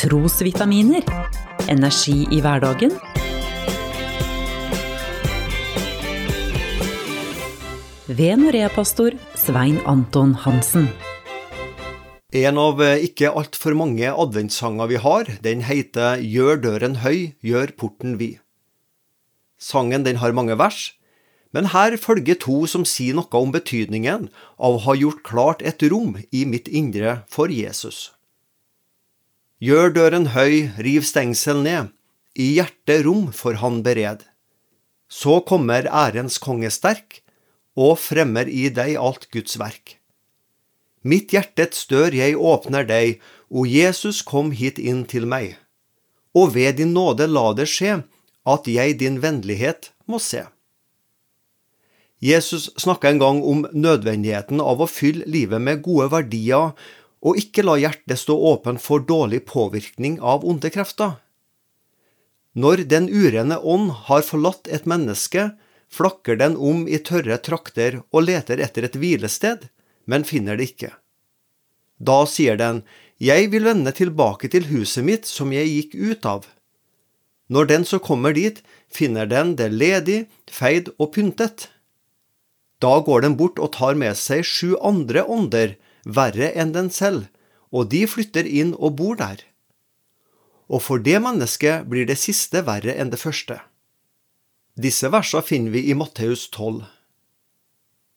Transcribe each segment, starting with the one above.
Trosvitaminer. Energi i hverdagen. Ved Norea-pastor Svein Anton Hansen. En av eh, ikke altfor mange adventssanger vi har, den heter Gjør døren høy, gjør porten vid. Sangen den har mange vers, men her følger to som sier noe om betydningen av å ha gjort klart et rom i mitt indre for Jesus. Gjør døren høy, riv stengsel ned, i hjertet rom for han bered. Så kommer ærens konge sterk, og fremmer i deg alt Guds verk. Mitt hjertets dør jeg åpner deg, o Jesus kom hit inn til meg. Og ved din nåde la det skje, at jeg din vennlighet må se. Jesus snakka en gang om nødvendigheten av å fylle livet med gode verdier, og ikke la hjertet stå åpent for dårlig påvirkning av onde krefter. Når den urene ånd har forlatt et menneske, flakker den om i tørre trakter og leter etter et hvilested, men finner det ikke. Da sier den, Jeg vil vende tilbake til huset mitt som jeg gikk ut av. Når den så kommer dit, finner den det ledig, feid og pyntet. Da går den bort og tar med seg sju andre ånder, verre enn den selv, og de flytter inn og bor der. Og for det mennesket blir det siste verre enn det første. Disse versene finner vi i Matteus 12.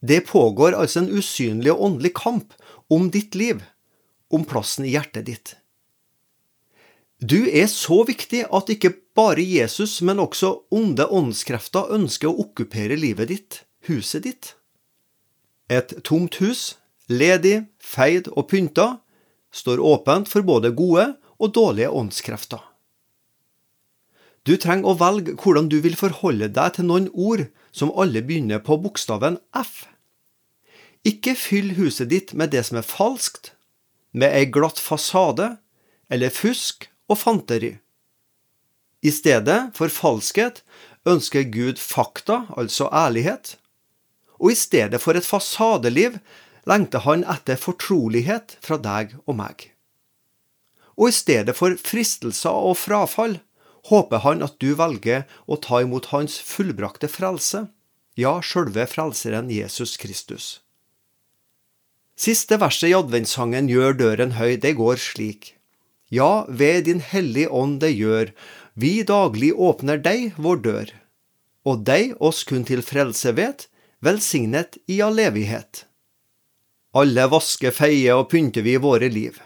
Det pågår altså en usynlig og åndelig kamp om ditt liv, om plassen i hjertet ditt. Du er så viktig at ikke bare Jesus, men også onde åndskrefter ønsker å okkupere livet ditt huset ditt. Et tomt hus, ledig, feid og pynta, står åpent for både gode og dårlige åndskrefter. Du trenger å velge hvordan du vil forholde deg til noen ord som alle begynner på bokstaven F. Ikke fyll huset ditt med det som er falskt, med ei glatt fasade eller fusk og fanteri. I stedet for falskhet ønsker Gud fakta, altså ærlighet, og i stedet for et fasadeliv lengter han etter fortrolighet fra deg og meg. Og i stedet for fristelser og frafall håper han at du velger å ta imot hans fullbrakte frelse, ja, sjølve frelseren Jesus Kristus. Siste verset i adventssangen Gjør døren høy, det går slik. Ja, ved Din Hellige Ånd det gjør, vi daglig åpner deg vår dør, og deg oss kun til frelse vet, velsignet i all evighet. Alle vasker, feier og pynter vi i våre liv.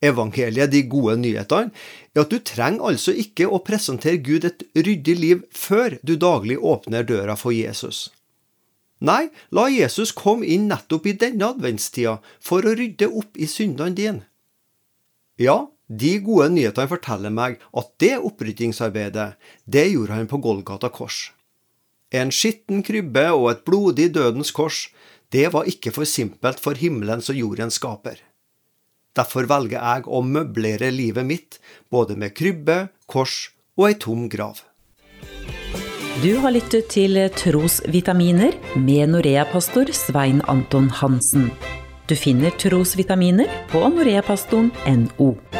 Evangeliet, de gode nyhetene, er at du trenger altså ikke å presentere Gud et ryddig liv før du daglig åpner døra for Jesus. Nei, la Jesus komme inn nettopp i denne adventstida for å rydde opp i syndene dine. Ja, de gode nyhetene forteller meg at det oppryddingsarbeidet, det gjorde han på Golgata kors. En skitten krybbe og et blodig dødens kors, det var ikke for simpelt for himmelens og jordens skaper. Derfor velger jeg å møblere livet mitt både med krybbe, kors og ei tom grav. Du har lyttet til Trosvitaminer med Norea-pastor Svein Anton Hansen. Du finner trosvitaminer på noreapastoren.no.